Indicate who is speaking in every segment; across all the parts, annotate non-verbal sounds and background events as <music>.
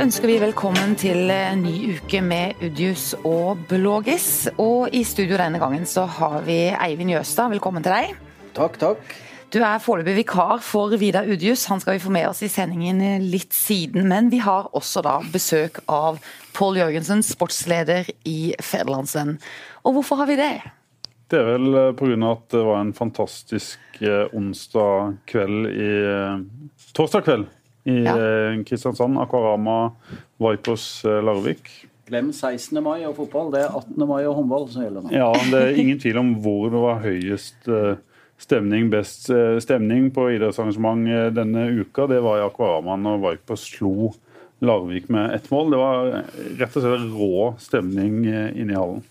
Speaker 1: ønsker vi velkommen til en ny uke med Udius og Blågis. Og i studio denne gangen så har vi Eivind Jøstad. Velkommen til deg.
Speaker 2: Takk, takk.
Speaker 1: Du er foreløpig vikar for Vidar Udius. Han skal vi få med oss i sendingen litt siden. Men vi har også da besøk av Pål Jørgensen, sportsleder i Federlandsvennen. Og hvorfor har vi det?
Speaker 3: Det er vel pga. at det var en fantastisk eh, onsdag kveld i eh, Torsdag kveld i
Speaker 1: Ja.
Speaker 3: eh, Kristiansand. Aquarama Vipers eh, Larvik.
Speaker 2: Glem 16. mai og fotball. Det er 18. mai og håndball som gjelder nå.
Speaker 3: Ja, det er ingen tvil om hvor det var høyest eh, stemning, best stemning på idrettsarrangement denne uka. Det var i Aquarama når Vipers slo Larvik med ett mål. Det var rett og slett rå stemning inne i hallen.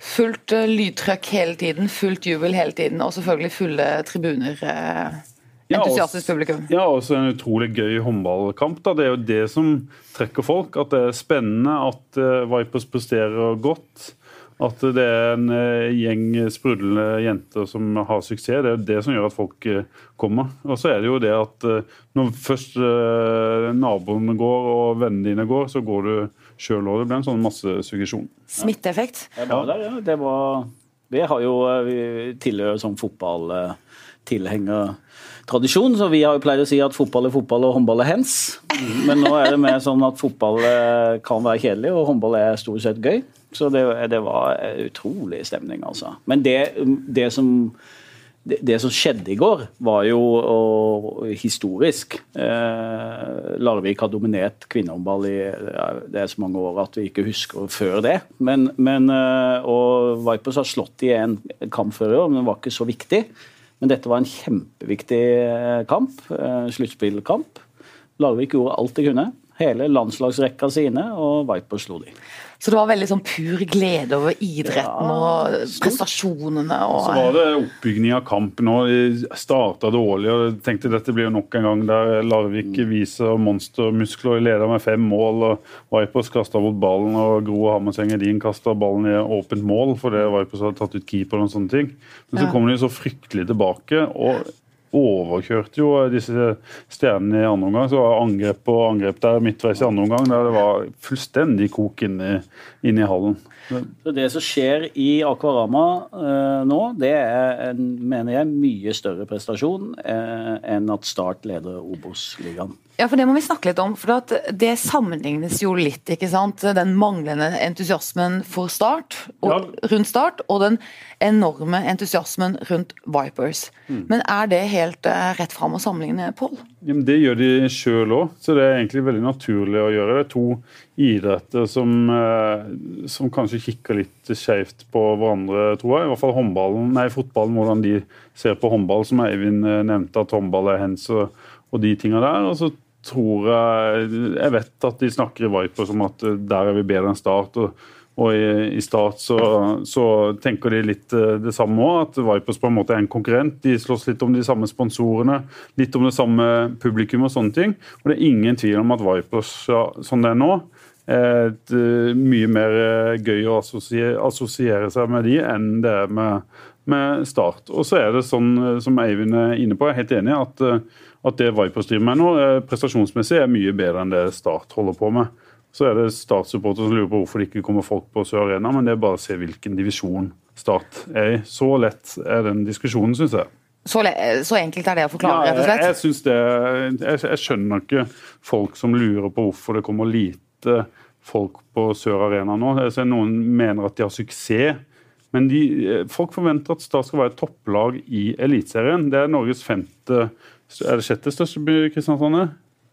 Speaker 1: Fullt lydtrykk hele tiden, fullt jubel hele tiden, og selvfølgelig fulle tribuner.
Speaker 3: Ja,
Speaker 1: Entusiastisk publikum.
Speaker 3: Ja, og så en utrolig gøy håndballkamp. da. Det er jo det som trekker folk. At det er spennende, at eh, Vipers presterer godt. At det er en eh, gjeng sprudlende jenter som har suksess. Det er jo det som gjør at folk eh, kommer. Og så er det jo det at når først naboene går og vennene dine går, så går du sjøl òg. Det blir en sånn massesuggesjon.
Speaker 1: Smitteeffekt.
Speaker 2: Jeg var der, ja. Det var Vi har jo Vi tilhører sånn fotballtilhengertradisjon, så vi har jo pleid å si at fotball er fotball og håndball er hens. Men nå er det mer sånn at fotball eh, kan være kjedelig, og håndball er stort sett gøy. Så det, det var utrolig stemning, altså. Men det, det som det, som skjedde i går, var jo historisk. Eh, Larvik har dominert kvinnehåndball i det er så mange år at vi ikke husker før det. Men, men, eh, og Vipers har slått i en kamp før i år, men den var ikke så viktig. Men dette var en kjempeviktig eh, kamp. Eh, Sluttspillkamp. Larvik gjorde alt de kunne. Hele landslagsrekka sine, og Vipers slo de.
Speaker 1: Så det var veldig sånn pur glede over idretten
Speaker 2: Ja,
Speaker 1: og prestasjonene. Og,
Speaker 3: Så var det oppbygging av kampen òg. De starta dårlig og tenkte dette blir jo nok en gang der Larvik viser monstermuskler. og leder med fem mål. og Vipers kasta bort ballen, og Gro Hammerseng Edin kasta ballen i åpent mål fordi Vipers hadde tatt ut keeper og sånne ting. Men så
Speaker 1: Ja.
Speaker 3: kom de så fryktelig tilbake. og overkjørte jo disse stjernene i andre omgang. Så var angrep og angrep der midtveis i andre omgang, der det var fullstendig kok inne, inne i hallen.
Speaker 2: Så Det som skjer i Akvarama eh, nå, det er en, mener jeg, mye større prestasjon eh, enn at Start leder Obos-ligaen.
Speaker 1: Ja, for Det må vi snakke litt om. for at Det sammenlignes jo litt. ikke sant? Den manglende entusiasmen for Start, og, rundt Start, og den enorme entusiasmen rundt Vipers. Men er det helt uh, rett fram å sammenligne, Pål?
Speaker 3: Ja, det gjør de sjøl òg, så det er egentlig veldig naturlig å gjøre. Det er to idretter som, uh, som kanskje kikker litt skjevt på hverandre, tror jeg. I hvert fall håndballen, nei, fotballen, hvordan de ser på håndball, som Eivind eh, nevnte, at håndball er hens og, og de tinga der. Og så tror jeg Jeg vet at de snakker i Viper om at eh, der er vi bedre enn Start. og og i, i Start så, så tenker de litt eh, det samme òg, at Vipers på en måte er en konkurrent. De slåss litt om de samme sponsorene, litt om det samme publikum og sånne ting. Og det er ingen tvil om at Vipers, ja, sånn det er nå, er et, eh, mye mer gøy å assosiere, seg med de enn det er med, med Start. Og så er det sånn, som Eivind er inne på, jeg er helt enig at, at det Vipers driver med nå, eh, prestasjonsmessig er mye bedre enn det Start holder på med. Så er det Start-supportere som lurer på hvorfor det ikke kommer folk på Sør Arena, men det er bare å se hvilken divisjon Start er i. Så lett er den diskusjonen, syns jeg.
Speaker 1: Så, så enkelt er det å forklare,
Speaker 3: Ja,
Speaker 1: rett og slett?
Speaker 3: jeg, synes det, jeg, jeg skjønner ikke folk som lurer på hvorfor det kommer lite folk på Sør Arena nå. Altså, noen mener at de har suksess. Men de, folk forventer at Start skal være et topplag i Eliteserien. Det er Norges femte Er det sjette største by, Kristiansand? er?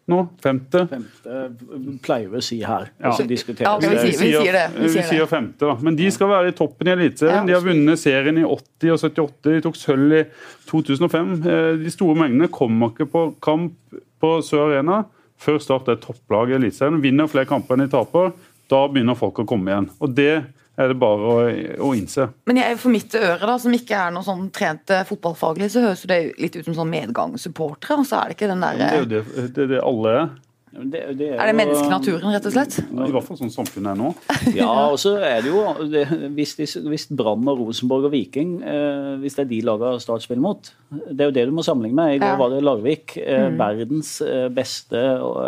Speaker 3: Nå? Femte?
Speaker 2: Femte pleier vi å si her.
Speaker 3: Ja.
Speaker 2: Og så
Speaker 1: Ja, vi sier- vi sier det, vi
Speaker 3: Vi
Speaker 1: sier
Speaker 3: femte, da. Men de skal være i toppen i Eliteserien. De har vunnet serien i 80 og 78. De tok sølv i 2005. Eh, De store mengdene kommer ikke på kamp på Sør Arena før Start er topplag i Eliteserien. Vinner flere kamper enn de taper, da begynner folk å komme igjen. Og det er det bare å, å innse.
Speaker 1: Men jeg, for mitt øre, da, som ikke er noe sånn trent eh, fotballfaglig, så høres det litt ut som sånn medgangssupportere, og så er det ikke den
Speaker 3: Det er jo det, det, det alle er.
Speaker 1: Det, det er, er, det menneskenaturen, rett og slett?
Speaker 3: I hvert fall sånn samfunnet er nå. <laughs>
Speaker 2: ja, og så er det jo det, Hvis, hvis Brann og Rosenborg og Viking eh, hvis det er de lager Start spiller mot Det er jo det du må sammenligne med. I går ja. var det Larvik. Eh, mm. verdens eh, beste,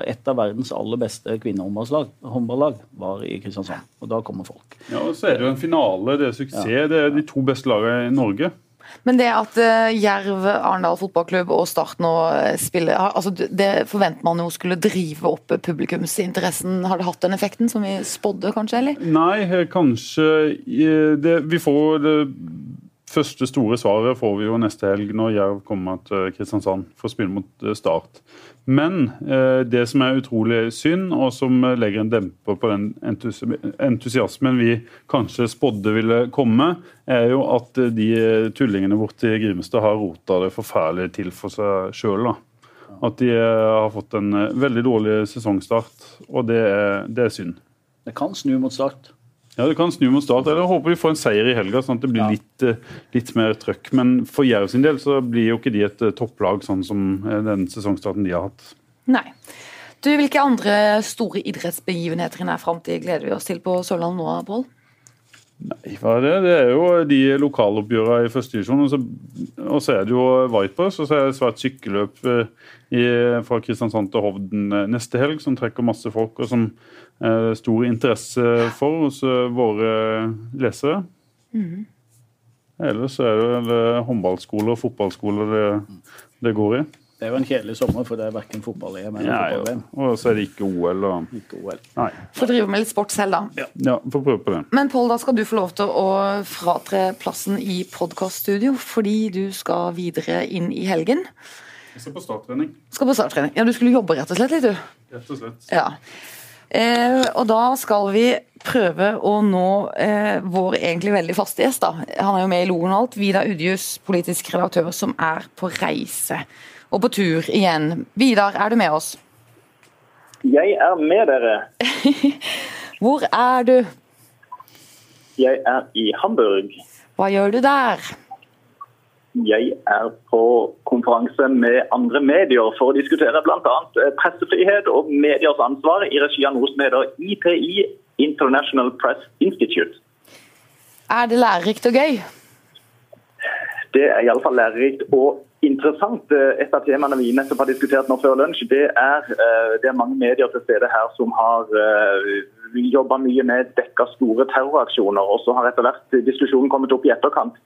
Speaker 2: Et av verdens aller beste kvinnehåndballag var i Kristiansand. Og da kommer folk.
Speaker 3: Ja, og Så er det jo en finale. Det er suksess. Ja. Det er de to beste lagene i Norge.
Speaker 1: Men det at uh, Jerv, Arendal fotballklubb og Start nå eh, spiller altså Det forventer man jo skulle drive opp publikumsinteressen. Har det hatt den effekten som vi spådde, kanskje? eller?
Speaker 3: Nei, eh, kanskje det, Vi får det første store svaret får vi jo neste helg når Jerv kommer til Kristiansand for å spille mot Start. Men eh, det som er utrolig synd, og som legger en demper på den entusiasmen vi kanskje spådde ville komme, er jo at de tullingene borti Grimstad har rota det forferdelig til for seg sjøl. At de eh, har fått en eh, veldig dårlig sesongstart, og det er, det er synd.
Speaker 2: Det kan snu mot start.
Speaker 3: Ja, det kan snu mot start. eller håper de får en seier i helga, sånn at det blir ja. litt, litt, mer trøkk. Men for Jerv sin del så blir jo ikke de et topplag sånn som den sesongstarten de har hatt.
Speaker 1: Nei. Du, Hvilke andre store idrettsbegivenheter i nær framtid gleder vi oss til på Sørlandet nå, Pål?
Speaker 3: Nei, hva er det? Det er jo de lokaloppgjørene i første divisjon. Og så er det jo Vipers, og så er det svært sykkelløp eh, fra Kristiansand til Hovden eh, neste helg, som trekker masse folk, og som er stor interesse for hos eh, våre lesere. Mm. Ellers er det håndballskoler og fotballskoler det, det går i.
Speaker 2: Det er jo en kjedelig sommer, for det er verken fotball-EM eller ja, fotball-VM.
Speaker 3: Og så er det ikke OL. Og...
Speaker 2: Ikke OL.
Speaker 3: Nei.
Speaker 1: Får drive med litt sport selv, da.
Speaker 3: Ja, ja får prøve på det.
Speaker 1: Men Pål, da skal du få lov til å fratre plassen i podkaststudio, fordi du skal videre inn i helgen.
Speaker 3: Jeg skal på starttrening.
Speaker 1: Skal på starttrening. Ja, Du skulle jobbe rett og slett litt,
Speaker 3: du? Rett og slett.
Speaker 1: Ja. Eh, og da skal vi prøve å nå eh, vår egentlig veldig faste gjest. da. Han er jo med i Loen og alt. Vidar Udjus, politisk redaktør, som er på reise og på tur igjen. Vidar, er du med oss?
Speaker 4: Jeg er med dere. <laughs>
Speaker 1: Hvor er du?
Speaker 4: Jeg er i Hamburg.
Speaker 1: Hva gjør du der?
Speaker 4: Jeg er på konferanse med andre medier for å diskutere bl.a. Eh, pressefrihet og mediers ansvar i regi av noe som heter IPI, International Press Institute.
Speaker 1: Er det lærerikt og gøy?
Speaker 4: Det er iallfall lærerikt og interessant. Eh, et av temaene vi nettopp har diskutert nå før lunsj, det er, eh, det er mange medier til stede her som har eh, jobba mye med dekka store terroraksjoner. Og så har etter hvert diskusjonen kommet opp i etterkant.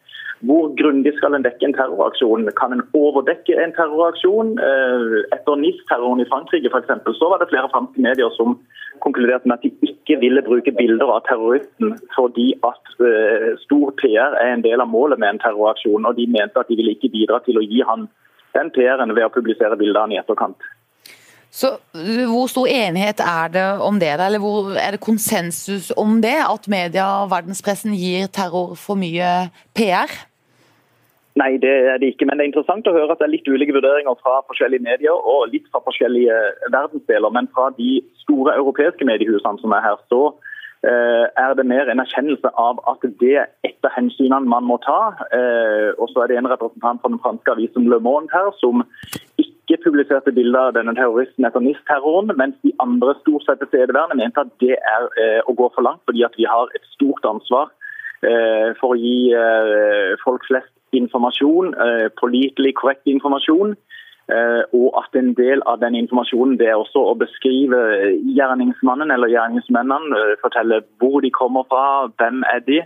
Speaker 4: Hvor grundig skal en dekke en terroraksjon? Kan en overdekke en terroraksjon? Etter NIS-terroren i Frankrike eksempel, så var det flere franske medier som konkluderte med at de ikke ville bruke bilder av terroristen fordi at stor PR er en del av målet med en terroraksjon. og De mente at de ville ikke bidra til å gi han den PR-en ved å publisere bildene i etterkant.
Speaker 1: Så Hvor stor enighet er det om det, eller hvor er det konsensus om det? At media og verdenspressen gir terror for mye PR?
Speaker 4: Nei, det er det ikke. Men det er interessant å høre at det er litt ulike vurderinger fra forskjellige medier og litt fra forskjellige verdensdeler. Men fra de store europeiske mediehusene som er her, så Eh, er det mer en erkjennelse av at det er et av hensynene man må ta. Eh, og så er det en representant fra den franske avisen Le Monde her som ikke publiserte bilder av denne terroristen etter NIS-terroren, mens de andre stort sett tilstedeværende mente at det er eh, å gå for langt, fordi at vi har et stort ansvar for å gi folk flest informasjon, pålitelig, korrekt informasjon. Eh, og at en del av den informasjonen det er også å beskrive gjerningsmannen eller gjerningsmennene. Eh, fortelle hvor de kommer fra, hvem er de.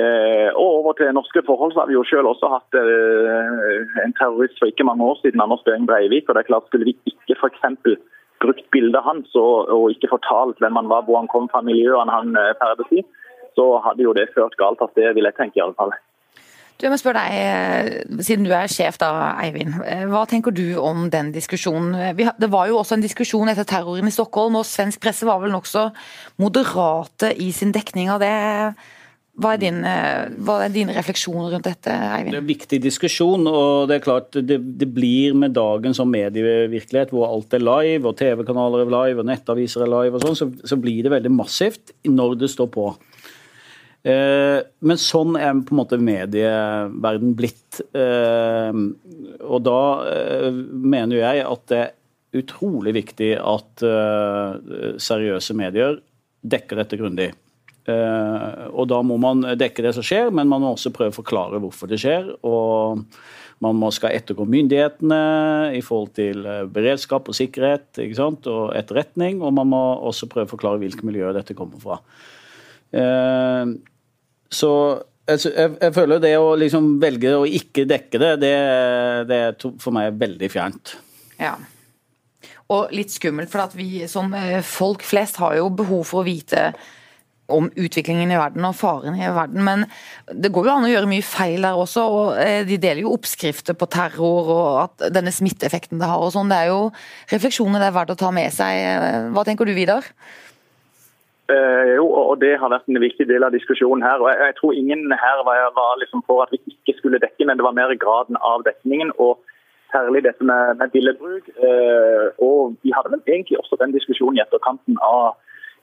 Speaker 4: Eh, og over til norske forhold så har vi jo selv også hatt en terrorist for ikke mange år siden, Anders Behring Breivik. og det er klart Skulle vi ikke f.eks. brukt bildet hans og, og, ikke fortalt hvem han var, hvor han kom fra, miljøene han ferdes i, så hadde jo det ført galt av sted, vil jeg tenke i alle fall.
Speaker 1: Du, jeg må spørre deg, eh, Siden du er sjef, da, Eivind. Eh, hva tenker du om den diskusjonen? Det var jo også en diskusjon etter terroren i Stockholm, og svensk presse var vel nokså moderate i sin dekning av det. Hva er, din, eh, hva er dine refleksjoner rundt dette, Eivind?
Speaker 2: Det er en viktig diskusjon. og Det er klart det, det blir med dagen som medievirkelighet, hvor alt er live, og TV-kanaler er live, og nettaviser er live, og sånn, så, så blir det veldig massivt når det står på. Eh, men sånn er på en måte medieverden blitt. Eh, og da eh, mener jeg at det er utrolig viktig at seriøse medier dekker dette grundig. Og da må man dekke det som skjer, men man må også prøve å forklare hvorfor det skjer. og man må skal ettergå myndighetene i forhold til beredskap og sikkerhet og etterretning. Og man må også prøve å forklare hvilke miljøer dette kommer fra. Uh, så jeg, jeg, føler det å liksom velge å ikke dekke det, det, det er for meg veldig fjernt.
Speaker 1: Ja. Og litt skummelt, for at vi som eh, folk flest har jo behov for å vite om utviklingen i verden og faren i verden, men det går jo an å gjøre mye feil der også. og eh, De deler jo oppskrifter på terror og at denne smitteeffekten det har. og sånn. Det er jo refleksjoner det er verdt å ta med seg. Hva tenker du, Vidar?
Speaker 4: Eh, jo, og Det har vært en viktig del av diskusjonen her. og Jeg, jeg tror ingen her var, var liksom for at vi ikke skulle dekke, men det var mer graden av dekningen. og Særlig dette med, med billedbruk. Eh, og Vi hadde vel egentlig også den diskusjonen i etterkanten av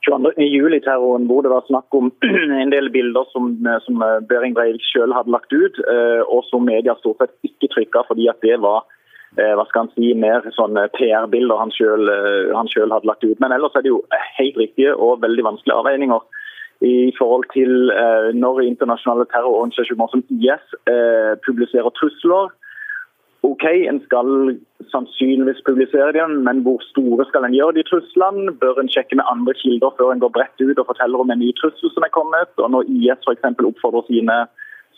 Speaker 4: 22.07-terroren, hvor det var snakk om <clears throat> en del bilder som, som Behring Breivik selv hadde lagt ut, eh, og som media stort sett ikke trykka fordi at det var Eh, hva skal han si, mer sånne PR-bilder han selv, eh, hadde lagt ut. Men ellers er det jo helt riktige og veldig vanskelige avveininger i forhold til eh, når internasjonale terrororganisasjoner som IS eh, publiserer trusler. OK, en skal sannsynligvis publisere dem, men hvor store skal en gjøre de truslene? Bør en sjekke med andre kilder før en går bredt ut og forteller om en ny trussel som er kommet? Og når IS f.eks. oppfordrer sine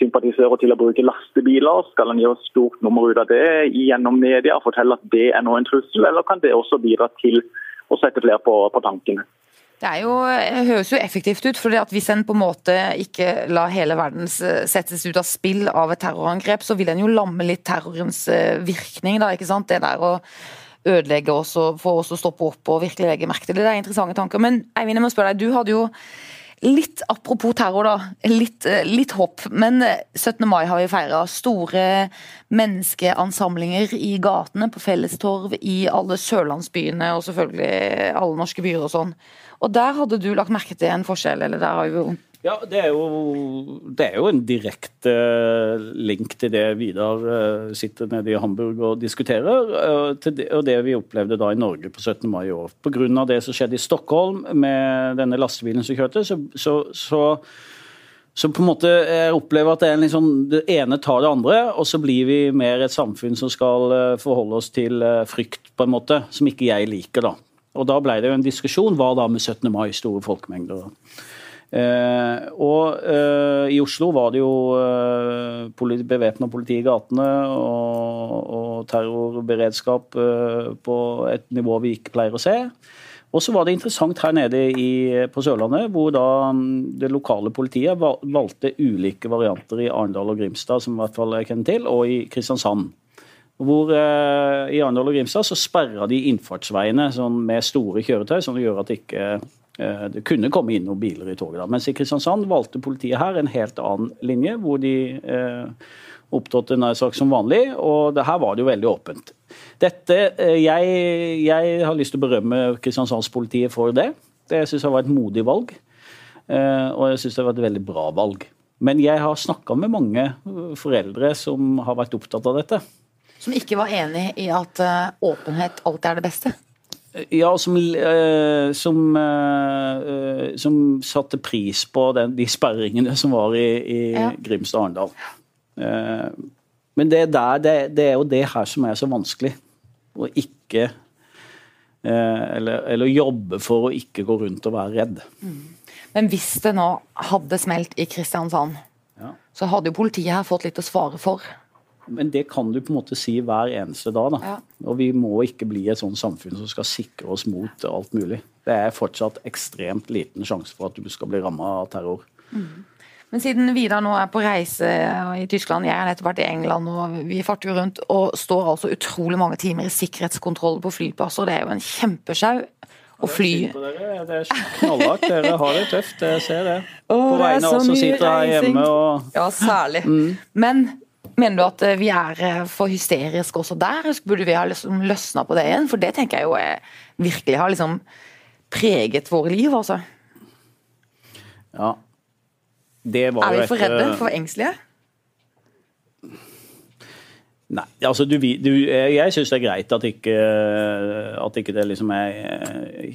Speaker 4: sympatisører til å bruke lastebiler. Skal en gjøre stort nummer ut av det gjennom media og fortelle at det er nå en trussel, eller kan det også bidra til å sette flere på, på tankene?
Speaker 1: Det, jo, det høres jo effektivt ut, for hvis en på en måte ikke lar hele verden settes ut av spill av et terrorangrep, så vil en jo lamme litt terrorens eh, virkning. Da? Det der å ødelegge oss og få oss å stoppe opp og virkelig legge merke til det. Det er interessante tanker. Men Eivind, jeg må spørre deg, du hadde jo Litt apropos terror, da. Litt, eh, litt hopp. Men 17. Eh, mai har vi feira. Store menneskeansamlinger i gatene, på fellestorv, i alle sørlandsbyene og selvfølgelig alle norske byer og sånn. Og der hadde du lagt merke til en forskjell, eller der har jo
Speaker 2: ja, det er, jo, det er jo en direkte eh, link til det Vidar eh, sitter nede i Hamburg og diskuterer, eh, og det vi opplevde da i Norge på 17. mai i år. Pga. det som skjedde i Stockholm med denne lastebilen som kjørte, så, så, så, så på en måte jeg opplever at det, er liksom, det ene tar det andre, og så blir vi mer et samfunn som skal forholde oss til frykt, på en måte, som ikke jeg liker. da. Og Da ble det jo en diskusjon. Hva da med 17. mai, store folkemengder? Eh, og eh, i Oslo var det jo eh, politi, bevæpna politi i gatene og, og terrorberedskap eh, på et nivå vi ikke pleier å se. Og så var det interessant her nede i, på Sørlandet, hvor da mm, det lokale politiet valgte ulike varianter i Arendal og Grimstad, som i hvert fall jeg kjenner til, og i Kristiansand. Hvor eh, I Arendal og Grimstad så sperra de innfartsveiene sånn, med store kjøretøy, som gjør at det ikke det kunne komme inn noen biler i toget. da, Mens i Kristiansand valgte politiet her en helt annen linje, hvor de eh, opptrådte nær sagt som vanlig. Og det, her var det jo veldig åpent. Dette, eh, jeg, jeg, har lyst til å berømme Kristiansandspolitiet for det. Det syns jeg var et modig valg. Eh, og jeg syns det var et veldig bra valg. Men jeg har snakka med mange eh, foreldre som har vært opptatt av dette.
Speaker 1: Som ikke var enig i at åpenhet alltid er det beste?
Speaker 2: Ja, som, eh, som, eh, som, satte pris på den, de sperringene som var i, i ja. Grimstad og Arendal. Eh, men det, der, det, det, er jo det her som er så vanskelig. Å ikke eller, eller, jobbe for å ikke gå rundt og være redd. Mm.
Speaker 1: Men hvis det nå hadde smelt i Kristiansand, ja. så hadde jo politiet her fått litt å svare for.
Speaker 2: Men det kan du på en måte si hver eneste dag. Da. Ja. Og vi må ikke bli et sånt samfunn som skal sikre oss mot alt mulig. Det er fortsatt ekstremt liten sjanse for at du skal bli ramma av terror. Mm.
Speaker 1: Men siden Vidar nå er på reise i Tyskland, jeg har nettopp vært i England, og vi farter jo rundt og står altså utrolig mange timer i sikkerhetskontroll på flyplasser. Det er jo en kjempesjau å fly.
Speaker 2: Det er knallhardt. Dere har det tøft, jeg ser det. På vegne av oss som sitter her hjemme og
Speaker 1: Ja, særlig. Mm. Men Mener du at eh, vi er eh, for hysteriske også der? Burde vi ha liksom løsna på det igjen? For det tenker jeg jo er, virkelig har liksom preget våre liv, altså.
Speaker 2: Ja. Det var
Speaker 1: er vi for redde? For engstelige?
Speaker 2: Nei, altså du, du, jeg syns det er greit at ikke, at ikke det liksom er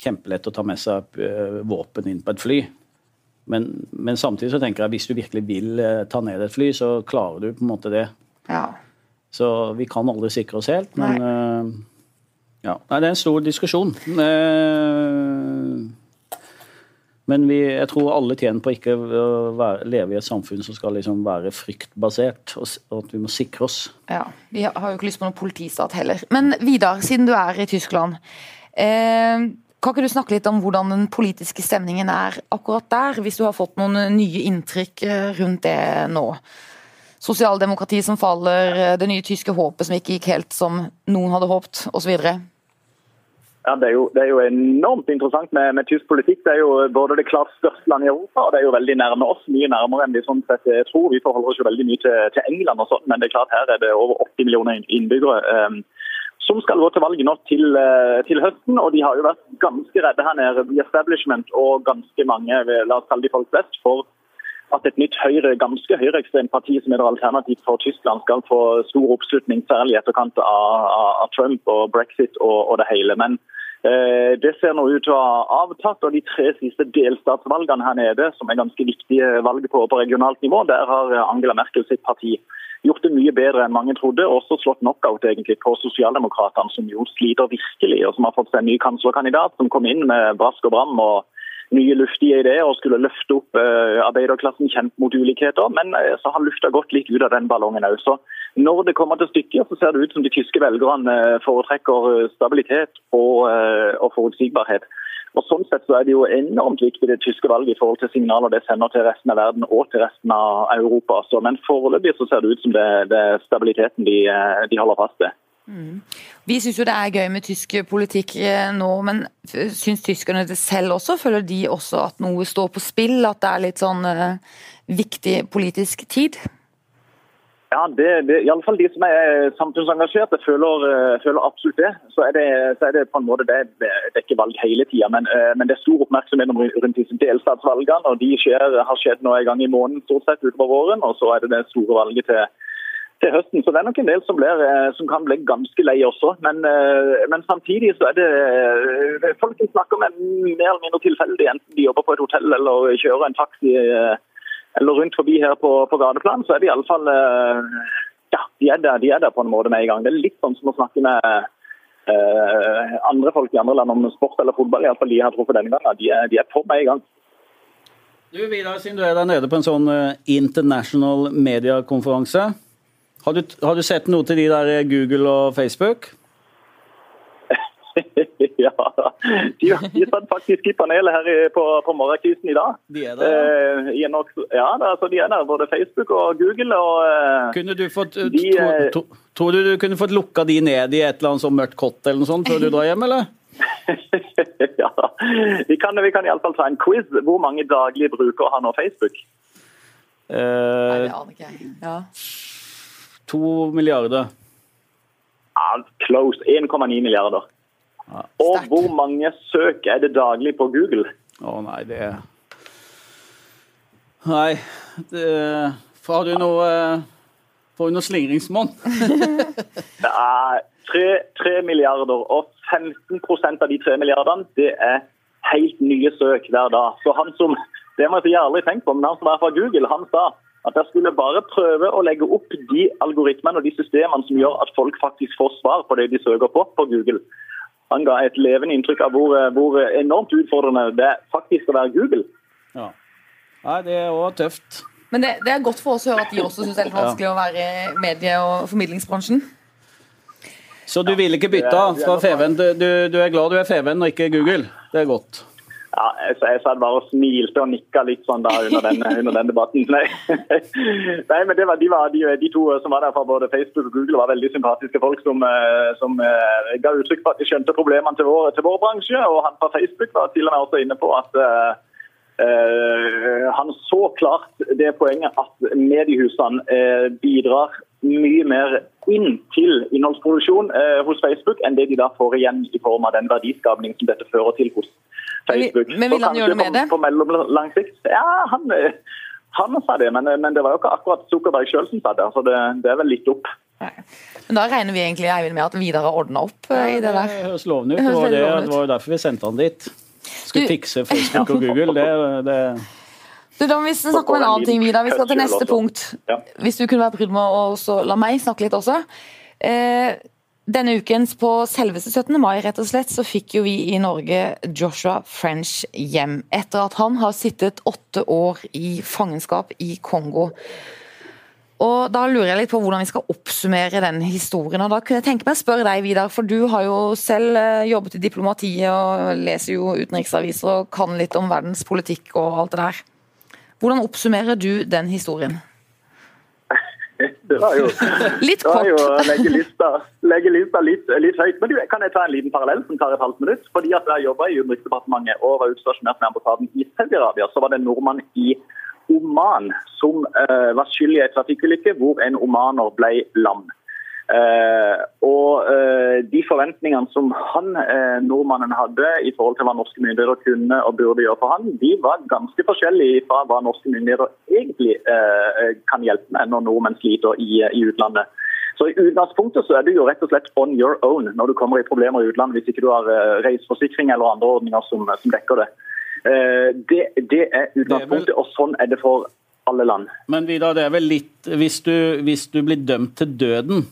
Speaker 2: Kjempelett å ta med seg uh, våpen inn på et fly. Men, men, samtidig så tenker jeg at hvis du virkelig vil uh, ta ned et fly, så klarer du på en måte det.
Speaker 1: Ja.
Speaker 2: Så vi kan aldri sikre oss helt, men uh, ja. Nei, det er en stor diskusjon. Uh, men vi, jeg tror alle tjener på ikke å være, leve i et samfunn som skal liksom være fryktbasert, og, og, at vi må sikre oss.
Speaker 1: Ja, Vi har jo ikke lyst på noen politistat heller. Men Vidar, siden du er i Tyskland. Eh, kan ikke du snakke litt om hvordan den politiske stemningen er akkurat der, hvis du har fått noen nye inntrykk eh, rundt det nå? Sosialdemokrati som faller, eh, det nye tyske håpet som ikke gikk helt som noen hadde håpet, osv.
Speaker 4: Ja, det er, jo, det er, jo, enormt interessant med, med, tysk politikk. Det er jo både det klart største landet i Europa og det er jo veldig nærme oss. Mye nærmere enn vi sånn sett tror. Vi forholder oss jo veldig mye til, til England, og sånt, men det er klart her er det over 80 millioner innbyggere um, som skal gå til valg nå til, uh, til, høsten. og De har jo vært ganske redde her nede, the establishment og ganske mange, la oss kalle de folk flest, for at et nytt høyre, ganske høyreekstremt parti som er et alternativ for Tyskland, skal få stor oppslutning, særlig i etterkant av, av, Trump og brexit og, og det hele. Men Eh, det ser nå ut til å ha avtatt. og De tre siste delstatsvalgene her nede, som er ganske viktige valg på, på regionalt nivå, der har Angela Merkel sitt parti gjort det mye bedre enn mange trodde. og Også slått knockout egentlig på sosialdemokratene, som jo sliter virkelig, og som har fått seg en ny kanslerkandidat som kom inn med brask og bram. og nye luftige ideer og skulle løfte opp uh, arbeiderklassen kjent mot ulikheter. Men uh, så har lufta gått litt ut av den ballongen òg. Så når det kommer til stykket, så ser det ut som de tyske velgerne uh, foretrekker stabilitet og, og, forutsigbarhet. Og Sånn sett så er det jo enormt viktig det tyske valget i forhold til signaler det sender til resten av verden og til resten av Europa. Så, men foreløpig så ser det ut som det, er stabiliteten de, de holder fast ved.
Speaker 1: Mm. Vi syns jo det er gøy med tysk politikk eh, nå, men syns tyskerne det selv også? Føler de også at noe står på spill? At det er litt sånn uh, viktig politisk tid?
Speaker 4: Ja, det, det, fall de som er samfunnsengasjerte, føler, uh, føler absolutt det. Så er det, så er det, på en måte det, det er ikke valg hele tida, men, uh, men, det er stor oppmerksomhet rundt disse delstatsvalgene. og De skjer, har skjedd nå en gang i måneden stort sett utover våren, og så er det det store valget til til høsten. Så det er nok en del som, blir, eh, som kan bli ganske lei også. Men, eh, men, samtidig så er det eh, folk som snakker med mer eller mindre tilfeldig, enten de jobber på et hotell eller kjører en taxi eller rundt forbi her på, på gateplan, så er det iallfall ja, de er, der, de er der på en måte med en gang. Det er litt sånn som å snakke med uh, andre folk i andre land om sport eller fotball. Iallfall de jeg har truffet denne gangen. De er, de er på med en gang.
Speaker 2: Du Vidar, siden du er der nede på en sånn international mediekonferanse, har har du, sett noe til de der eh, Google og Facebook? <laughs>
Speaker 4: ja, de, de satt faktisk i panelet her på, på morgenkvisten i dag.
Speaker 2: De er der?
Speaker 4: Eh, nok, ja, altså, de er der, både Facebook og Google. Og, eh,
Speaker 2: kunne du fått, de, tro, eh, tro, tror du du kunne fått lukka de ned i et eller annet sånn mørkt kott eller noe sånt før du drar hjem, eller? <laughs>
Speaker 4: ja, vi kan, vi kan iallfall ta en quiz. Hvor mange daglige brukere har nå Facebook?
Speaker 1: Eh, Nei, det aner ikke jeg. Ja.
Speaker 2: To milliarder.
Speaker 4: Ja, close. 1,9 milliarder. Ja. Og hvor mange søk er det daglig på Google?
Speaker 2: Å nei, det Nei, det... Har du noe Får du noe slingringsmonn? <laughs> <laughs>
Speaker 4: det er 3, 3 milliarder, og 15 av de 3 milliardene det er helt nye søk hver dag. Så han som det må jeg si jeg aldri tenkt på, men han som er fra Google, han sa at jeg skulle bare prøve å legge opp de algoritmene og de systemene som gjør at folk faktisk får svar på det de søker på på Google. Han ga et levende inntrykk av hvor, hvor enormt utfordrende det er faktisk å være Google.
Speaker 2: Ja. Nei, det er òg tøft.
Speaker 1: Men det, det, er godt for oss å høre at de også syns det er litt vanskelig ja. å være i medie- og formidlingsbransjen.
Speaker 2: Så du vil ikke bytte fra Feven? Du, du, er glad du er Feven og ikke Google? Det er godt.
Speaker 4: Ja, jeg, jeg satt bare og smilte og nikka litt sånn da under den, <laughs> under den debatten. Nei. <laughs> Nei, men var, de, var, de, de, to som var der fra både Facebook og Google, var veldig sympatiske folk som, eh, som uh, ga uttrykk for at de skjønte problemene til vår, til vår, bransje. Og han fra Facebook var til og med også inne på at uh, uh, han så klart det poenget at mediehusene bidrar mye mer inn til innholdsproduksjon hos Facebook enn det de da får igjen i form av den verdiskapning som dette fører til hos Facebook.
Speaker 1: Men vil han gjøre noe med det?
Speaker 4: På, mellomlang sikt? Ja, han, han, sa det, men, men, det var jo ikke akkurat Zuckerberg sjøl som sa det. så det, det, er vel litt opp. Nei.
Speaker 1: Men Da regner vi egentlig Eivind, med at Vidar har ordna opp eh, i det der?
Speaker 2: Det høres lovende ut. Det var, det, det var jo derfor vi sendte han dit. Skulle fikse Facebook og <laughs> Google. det, det
Speaker 1: du, da må vi snakke om en annen ting, Vidar. Vi skal til neste punkt. Hvis du kunne være brydd med å la meg snakke litt også. Eh, denne ukens på selveste 17. mai rett og slett, så fikk jo vi i Norge Joshua French hjem. Etter at han har sittet åtte år i fangenskap i Kongo. Og Da lurer jeg litt på hvordan vi skal oppsummere den historien. og Da kunne jeg tenke meg å spørre deg, Vidar, for du har jo selv eh, jobbet i diplomatiet og leser jo utenriksaviser og kan litt om verdens politikk og alt det der. Hvordan oppsummerer du den historien?
Speaker 4: Det var jo,
Speaker 1: litt kort.
Speaker 4: Det var jo legge lista, legge lista litt, litt, høyt. Men du, kan jeg ta en liten parallell som tar et halvt minutt? Fordi at jeg jobba i Utenriksdepartementet og var utstasjonert med ambassaden i Saudi-Arabia, så var det en nordmann i Oman som uh, var skyld i en trafikkulykke hvor en omaner ble lam. Uh, og uh, De forventningene som han, uh, nordmannen hadde i forhold til hva norske myndigheter kunne og burde gjøre for han, de var ganske forskjellige fra hva norske myndigheter egentlig kan hjelpe med når nordmenn sliter i, i, utlandet. Så I utgangspunktet så er du jo rett og slett on your own når du kommer i problemer i utlandet, hvis ikke du har reiseforsikring eller andre ordninger som, som dekker det. det. Det er utgangspunktet, og sånn er det for alle land.
Speaker 2: Men Vidar, det er vel litt, hvis du, hvis du blir dømt til døden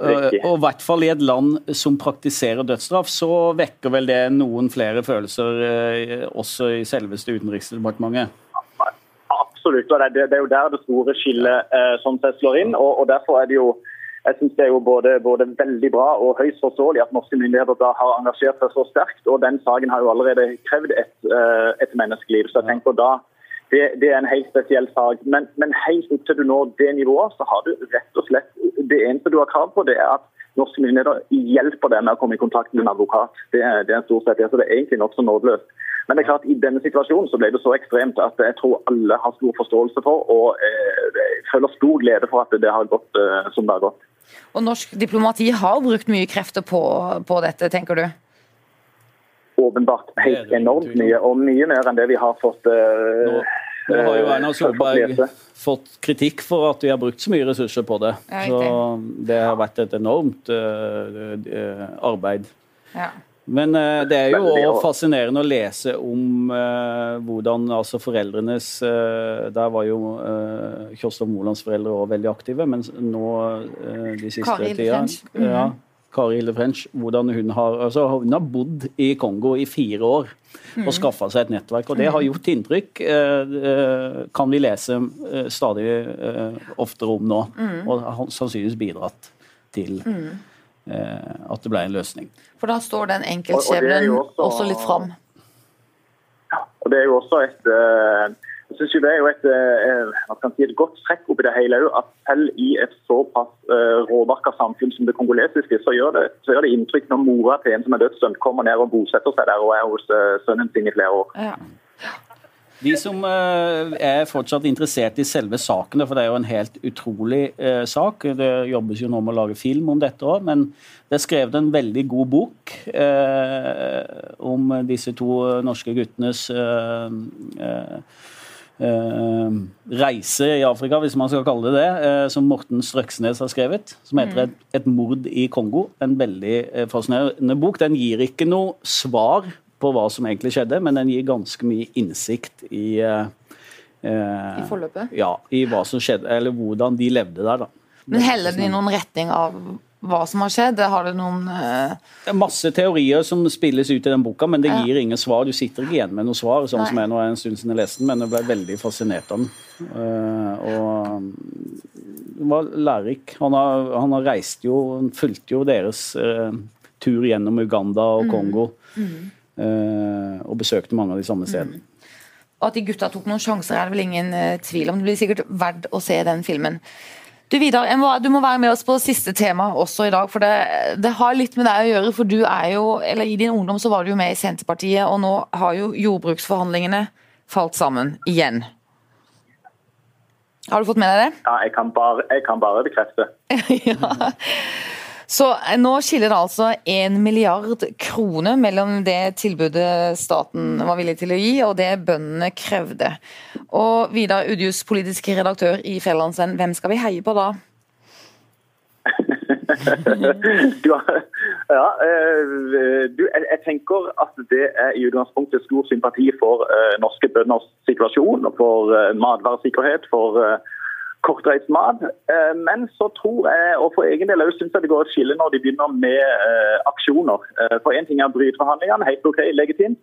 Speaker 2: Riktig. Og i hvert fall i et land som praktiserer dødsstraff, så vekker vel det noen flere følelser eh, også i selveste Utenriksdepartementet?
Speaker 4: Absolutt. og Det, er jo der det store skillet eh, sånn sett slår inn. og, derfor er det jo jeg synes Det er jo både, både, veldig bra og høyst forståelig at norske myndigheter da har engasjert seg så sterkt. og Den saken har jo allerede krevd et, eh, et menneskeliv. så jeg tenker da det, det, er en helt spesiell sak. Men, men, helt opp til du når det nivået, så har du rett og slett Det eneste du har krav på, det er at norske myndigheter hjelper deg med å komme i kontakt med en advokat. Det det er en stor rettighet. Så det er egentlig nokså nådeløst. Men det er klart, i denne situasjonen så ble det så ekstremt at jeg tror alle har stor forståelse for og eh, føler stor glede for at det har gått eh, som det har gått.
Speaker 1: Og Norsk diplomati har brukt mye krefter på, på dette, tenker du?
Speaker 4: åpenbart helt enormt mye, og mye mer enn det vi har fått uh,
Speaker 2: nå, nå har jo Erna Solberg fått kritikk for at vi har brukt så mye ressurser på det. Så det har vært et enormt uh, arbeid. Ja. Men det er jo også fascinerende å lese om hvordan altså foreldrenes Der var jo uh, Kjostov Molands foreldre også veldig aktive, men nå de siste
Speaker 1: tida ja,
Speaker 2: Kari Hilde French, hvordan hun har, altså hun har bodd i Kongo i fire år og mm. skaffa seg et nettverk. og Det har gjort inntrykk, eh, eh, kan vi lese eh, stadig oftere om nå. Mm. Og har sannsynligvis bidratt til mm. at det ble en løsning.
Speaker 1: For da står den enkeltskjebnen også, også litt fram.
Speaker 4: Ja, og det er jo også et jeg synes jo Det er jo et, eh, si, et godt trekk oppi det hele at selv i et såpass uh, råbarka samfunn som det kongolesiske, så gjør det, så gjør det inntrykk når mora til en som er dødsdømt, kommer ned og bosetter seg der og er hos uh, sønnen sin i flere år. Ja.
Speaker 2: De som uh, er fortsatt interessert i selve sakene, for det er jo en helt utrolig sak. Det jobbes jo nå med å lage film om dette òg, men det er skrevet en veldig god bok om disse to norske guttenes Eh, reise i Afrika, hvis man skal kalle det det, eh, som Morten Strøksnes har skrevet. Som heter mm. et, et, mord i Kongo'. En veldig eh, fascinerende bok. Den gir ikke noe svar på hva som egentlig skjedde, men den gir ganske mye innsikt i
Speaker 1: I forløpet?
Speaker 2: Ja, i hva som skjedde, eller hvordan de levde der. da.
Speaker 1: Men heller det i noen retning av hva som har skjedd? Har det noen uh...
Speaker 2: Det er masse teorier som spilles ut i den boka, men det gir ja. ingen svar. Du sitter ikke igjen med noe svar, sånn Nei. som jeg nå er en stund siden jeg leste den, men jeg ble veldig fascinert av den. Uh, og det var lærerik. Han har, han har reist jo, han fulgte jo deres uh, tur gjennom Uganda og mm. Kongo. Mm. og besøkte mange av de samme stedene. Mm.
Speaker 1: Og At de gutta tok noen sjanser, er det vel ingen tvil om. Det blir sikkert verdt å se den filmen. Du Vidar, du må være med oss på siste tema også i dag. for det, det, har litt med deg å gjøre. for du er jo, eller I din ungdom så var du jo med i Senterpartiet, og nå har jo jordbruksforhandlingene falt sammen igjen. Har du fått med deg det?
Speaker 4: Ja, jeg kan bare, jeg kan bare bekrefte. <laughs>
Speaker 1: ja. Så eh, nå skiller det altså en milliard kroner mellom det tilbudet staten var villig til å gi, og det bøndene krevde. Og Vidar Udjus, politisk redaktør i Fjellandsvenn, hvem skal vi heie på da? <laughs>
Speaker 4: ja, eh, du, jeg tenker at det er i utgangspunktet stor sympati for uh, norske bønders situasjon, for matvaresikkerhet, for kortreist mat. Eh, men så tror jeg, og for egen del syns jeg det går et skille når de begynner med eh, aksjoner. Eh, for én ting er bryteforhandlingene, helt OK, legitimt.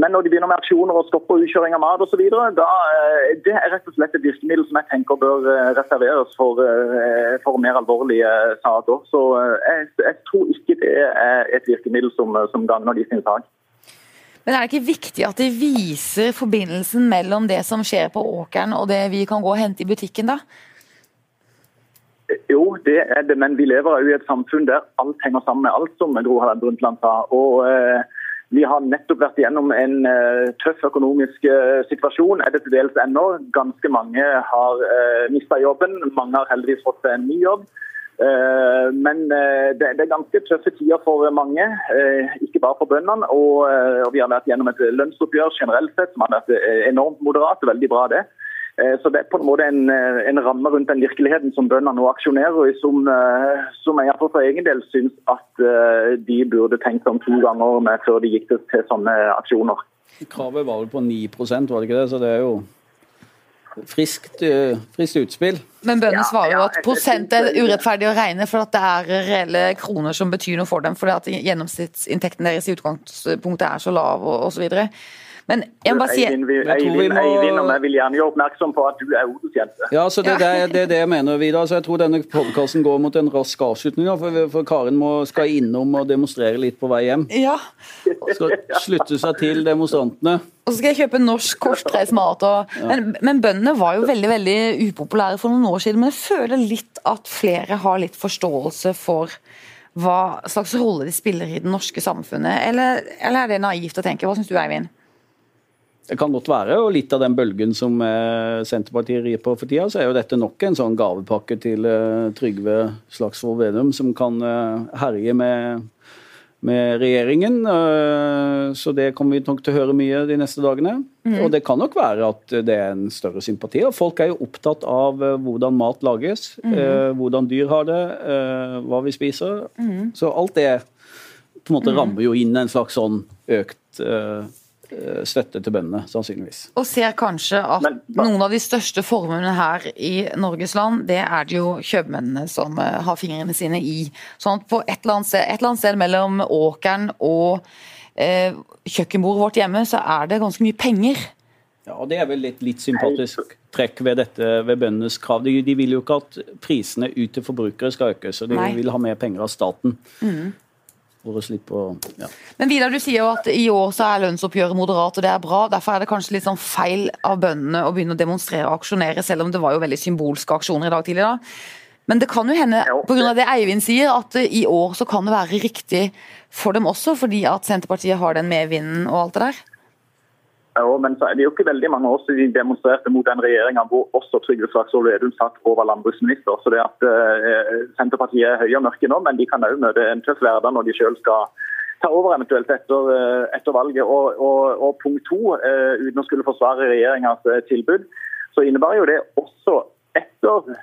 Speaker 4: Men når de begynner med aksjoner og stopper utkjøring av mat osv., det er rett og slett et virkemiddel som jeg tenker bør reserveres for, for mer alvorlige saker. Så jeg, jeg, tror ikke det er et virkemiddel som, som gagner de sin sak.
Speaker 1: Men er det ikke viktig at de viser forbindelsen mellom det som skjer på åkeren og det vi kan gå og hente i butikken, da?
Speaker 4: Jo, det er det, men vi lever jo i et samfunn der alt henger sammen med alt, som Gro Harlem Brundtland sa. Og eh, Vi har nettopp vært gjennom en eh, tøff økonomisk eh, situasjon. er det til dels ennå. Ganske mange har eh, mista jobben. Mange har heldigvis fått en ny jobb. Eh, men eh, det er ganske tøffe tider for mange, eh, ikke bare for bøndene. Og vi har vært gjennom et lønnsoppgjør generelt sett som har vært enormt moderat. Veldig bra, det. Så det er på en måte en, en ramme rundt den virkeligheten som bøndene nå aksjonerer i, som, som jeg for egen del syns at de burde tenkt om to ganger før de gikk til, til sånne aksjoner.
Speaker 2: Kravet var vel på 9 var det ikke det? Så det er jo friskt, eh, friskt utspill.
Speaker 1: Men bøndene svarer jo at prosent er urettferdig å regne, for at det er reelle kroner som betyr noe for dem. fordi at gjennomsnittsinntekten deres i utgangspunktet er så lav og osv.
Speaker 4: Men jeg må bare si Eivind, Eivind, Eivind og jeg vil gjerne gjøre oppmerksom på at du er odelsjente.
Speaker 2: Ja, så det, det, det, er det jeg mener, Vidar. Så jeg tror denne podkasten går mot en rask avslutning. For, for Karin må, skal innom og demonstrere litt på vei hjem.
Speaker 1: Ja.
Speaker 2: Skal slutte seg til demonstrantene.
Speaker 1: Og så skal jeg kjøpe norsk kortreist mat. Og, ja. men, men, bøndene var jo veldig veldig upopulære for noen år siden. Men jeg føler litt at flere har litt forståelse for hva slags rolle de spiller i det norske samfunnet. Eller, eller er det naivt å tenke? Hva syns du, Eivind?
Speaker 2: Det kan godt være, og litt av den bølgen som eh, Senterpartiet rir på for tida, så er jo dette nok en sånn gavepakke til eh, Trygve Slagsvold Vedum, som kan eh, herje med, med regjeringen. Så det kommer vi nok til å høre mye de neste dagene. Mm. Og det kan nok være at det er en større sympati. Og folk er jo opptatt av hvordan mat lages, mm. hvordan dyr har det, hva vi spiser. Mm. Så alt det på en måte mm. rammer jo inn en slags sånn økt støtte til bøndene, sannsynligvis.
Speaker 1: Og ser kanskje at Men, noen av de største formuene her i Norges land, det er det jo kjøpmennene som eh, har fingrene sine i. Sånn at på et eller annet sted, et eller annet sted mellom åkeren og eh, kjøkkenbordet vårt hjemme, så er det ganske mye penger.
Speaker 2: Ja, og Det er vel litt, litt sympatisk trekk ved dette, ved bøndenes krav. De, de, vil jo ikke at prisene ut til forbrukere skal økes, og de Nei. vil ha mer penger av staten. Mm for å slippe å ja.
Speaker 1: Men Vidar, du sier jo at i år så er lønnsoppgjøret moderat, og det er bra. Derfor er det kanskje litt sånn feil av bøndene å begynne å demonstrere og aksjonere, selv om det var jo veldig symbolske aksjoner i dag tidlig. da. Men det kan jo hende, pga. det Eivind sier, at i år så kan det være riktig for dem også, fordi at Senterpartiet har den medvinden og alt det der?
Speaker 4: Ja, men så er det jo ikke veldig mange år siden de demonstrerte mot den regjeringa hvor også Trygve Slagsvold Vedum satt over landbruksminister. Så det at eh, Senterpartiet er høye og mørke nå, men de kan òg møte en tøff hverdag når de sjøl skal ta over eventuelt etter, uh, etter valget. Og, og, og, punkt to, eh, uten å skulle forsvare regjeringas tilbud, så innebar jo det også etter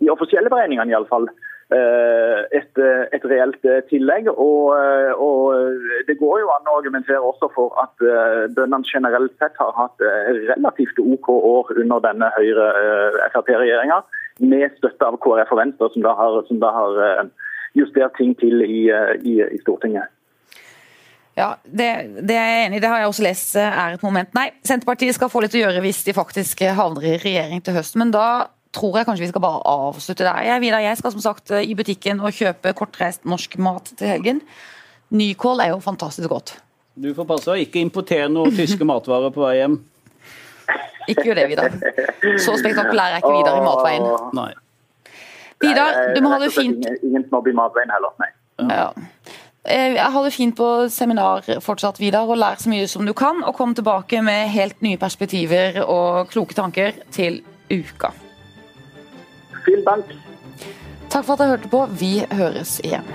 Speaker 4: de offisielle beregningene iallfall Eh, et, eh, et, reelt eh, tillegg. Og, og, Det går jo an å argumentere også for at bøndene generelt sett har hatt relativt OK år under denne Høyre-Frp-regjeringa, med støtte av KrF og Venstre, som da har, som da har justert ting til i, i, i Stortinget.
Speaker 1: Ja, det, det, er jeg enig i. Det har jeg også lest er et moment. Nei, Senterpartiet skal få litt å gjøre hvis de faktisk havner i regjering til høsten. Men da tror jeg kanskje vi skal bare avslutte der. Jeg, Vidar, jeg skal som sagt i butikken og kjøpe kortreist norsk mat til helgen. Nykål er jo fantastisk godt.
Speaker 2: Du får passe å ikke importere noen tyske matvarer på vei hjem. <laughs>
Speaker 1: Ikke gjør det, Vidar. Så spektakulær er ikke Vidar i matveien.
Speaker 2: Nei.
Speaker 1: Vidar, du må ha det fint.
Speaker 4: Ingen, ingen snobb i matveien heller, nei.
Speaker 1: Ja. Jeg har det fint på seminar fortsatt, Vidar, og lær så mye som du kan. Og kom tilbake med helt nye perspektiver og kloke tanker til uka.
Speaker 4: Vielen Dank.
Speaker 1: Takk for at dere hørte på. Vi høres igjen.